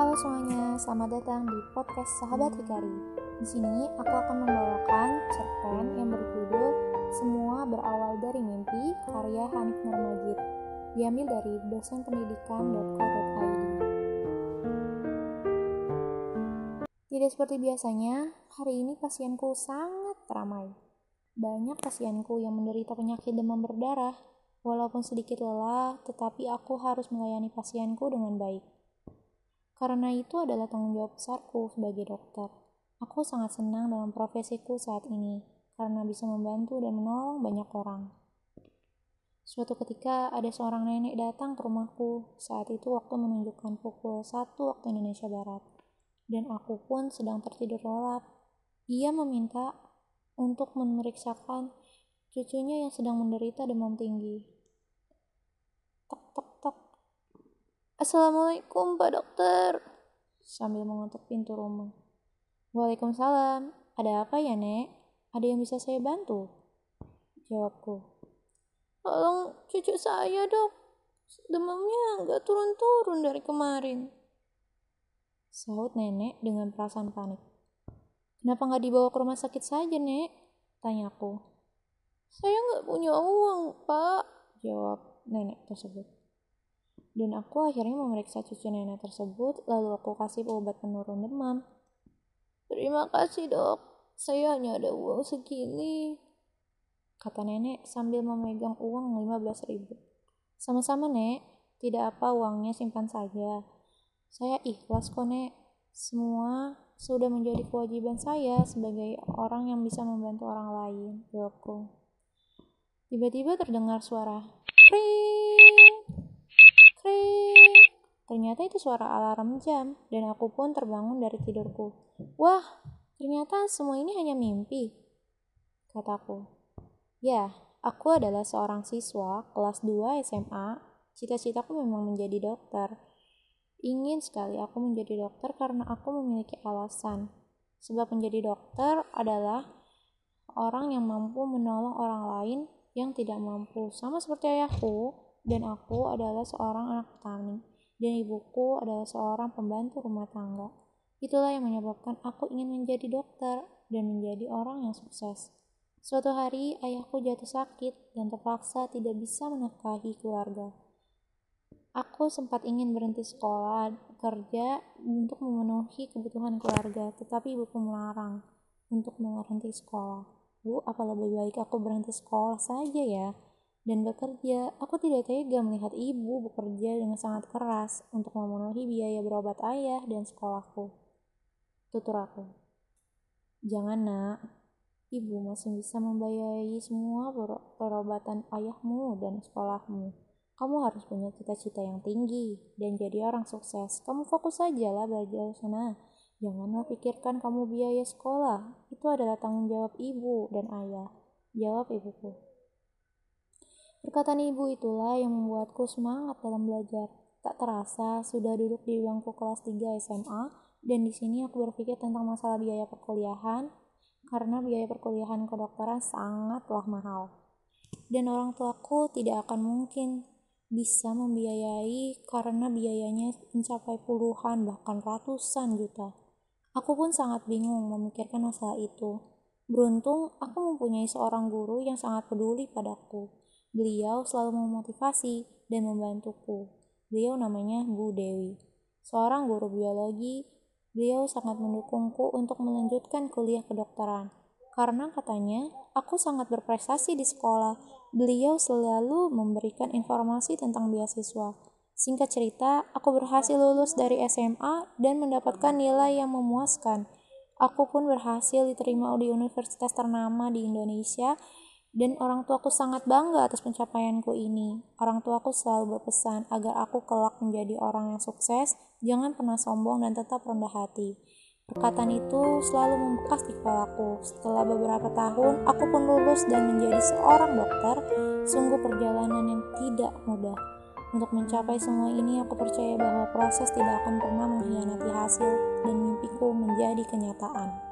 Halo semuanya, selamat datang di podcast Sahabat Hikari. Di sini aku akan membawakan cerpen yang berjudul Semua Berawal dari Mimpi karya Hanif Nurmajid. Diambil dari dosenpendidikan.co.id. Tidak seperti biasanya, hari ini pasienku sangat ramai. Banyak pasienku yang menderita penyakit demam berdarah. Walaupun sedikit lelah, tetapi aku harus melayani pasienku dengan baik. Karena itu adalah tanggung jawab besarku sebagai dokter. Aku sangat senang dalam profesiku saat ini, karena bisa membantu dan menolong banyak orang. Suatu ketika ada seorang nenek datang ke rumahku, saat itu waktu menunjukkan pukul 1 waktu Indonesia Barat. Dan aku pun sedang tertidur lelap. Ia meminta untuk memeriksakan cucunya yang sedang menderita demam tinggi. Assalamualaikum Pak Dokter. Sambil mengetuk pintu rumah. Waalaikumsalam. Ada apa ya, Nek? Ada yang bisa saya bantu? Jawabku. Tolong cucu saya, Dok. Demamnya nggak turun-turun dari kemarin. Sahut nenek dengan perasaan panik. Kenapa nggak dibawa ke rumah sakit saja, Nek? Tanyaku. Saya nggak punya uang, Pak. Jawab nenek tersebut. Dan aku akhirnya memeriksa cucu nenek tersebut, lalu aku kasih obat penurun demam. Terima kasih, Dok. Saya hanya ada uang segini. Kata nenek sambil memegang uang 15 ribu. Sama-sama, Nek. Tidak apa uangnya simpan saja. Saya ikhlas kok, Nek. Semua sudah menjadi kewajiban saya sebagai orang yang bisa membantu orang lain, jawabku. Tiba-tiba terdengar suara kring, kring. Ternyata itu suara alarm jam dan aku pun terbangun dari tidurku. Wah, ternyata semua ini hanya mimpi, kataku. Ya, aku adalah seorang siswa kelas 2 SMA. Cita-citaku memang menjadi dokter. Ingin sekali aku menjadi dokter karena aku memiliki alasan. Sebab menjadi dokter adalah orang yang mampu menolong orang lain yang tidak mampu. Sama seperti ayahku, dan aku adalah seorang anak petani, dan ibuku adalah seorang pembantu rumah tangga. Itulah yang menyebabkan aku ingin menjadi dokter dan menjadi orang yang sukses. Suatu hari, ayahku jatuh sakit dan terpaksa tidak bisa menafkahi keluarga. Aku sempat ingin berhenti sekolah, kerja untuk memenuhi kebutuhan keluarga, tetapi ibuku melarang untuk berhenti sekolah. Bu, apa lebih baik aku berhenti sekolah saja ya? Dan bekerja, aku tidak tega melihat ibu bekerja dengan sangat keras untuk memenuhi biaya berobat ayah dan sekolahku. Tutur aku. Jangan nak, ibu masih bisa membiayai semua perobatan ayahmu dan sekolahmu. Kamu harus punya cita-cita yang tinggi dan jadi orang sukses. Kamu fokus saja lah belajar sana. Jangan pikirkan kamu biaya sekolah. Itu adalah tanggung jawab ibu dan ayah. Jawab ibuku. Perkataan ibu itulah yang membuatku semangat dalam belajar. Tak terasa sudah duduk di bangku kelas 3 SMA dan di sini aku berpikir tentang masalah biaya perkuliahan karena biaya perkuliahan kedokteran sangatlah mahal. Dan orang tuaku tidak akan mungkin bisa membiayai karena biayanya mencapai puluhan bahkan ratusan juta. Aku pun sangat bingung memikirkan masalah itu. Beruntung aku mempunyai seorang guru yang sangat peduli padaku. Beliau selalu memotivasi dan membantuku. Beliau namanya Bu Dewi. Seorang guru biologi, beliau sangat mendukungku untuk melanjutkan kuliah kedokteran. Karena katanya, aku sangat berprestasi di sekolah. Beliau selalu memberikan informasi tentang beasiswa. Singkat cerita, aku berhasil lulus dari SMA dan mendapatkan nilai yang memuaskan. Aku pun berhasil diterima di universitas ternama di Indonesia dan orang tuaku sangat bangga atas pencapaianku ini. Orang tuaku selalu berpesan agar aku kelak menjadi orang yang sukses, jangan pernah sombong dan tetap rendah hati. Perkataan itu selalu membekas di kepalaku. Setelah beberapa tahun, aku pun lulus dan menjadi seorang dokter. Sungguh perjalanan yang tidak mudah. Untuk mencapai semua ini, aku percaya bahwa proses tidak akan pernah mengkhianati hasil dan mimpiku menjadi kenyataan.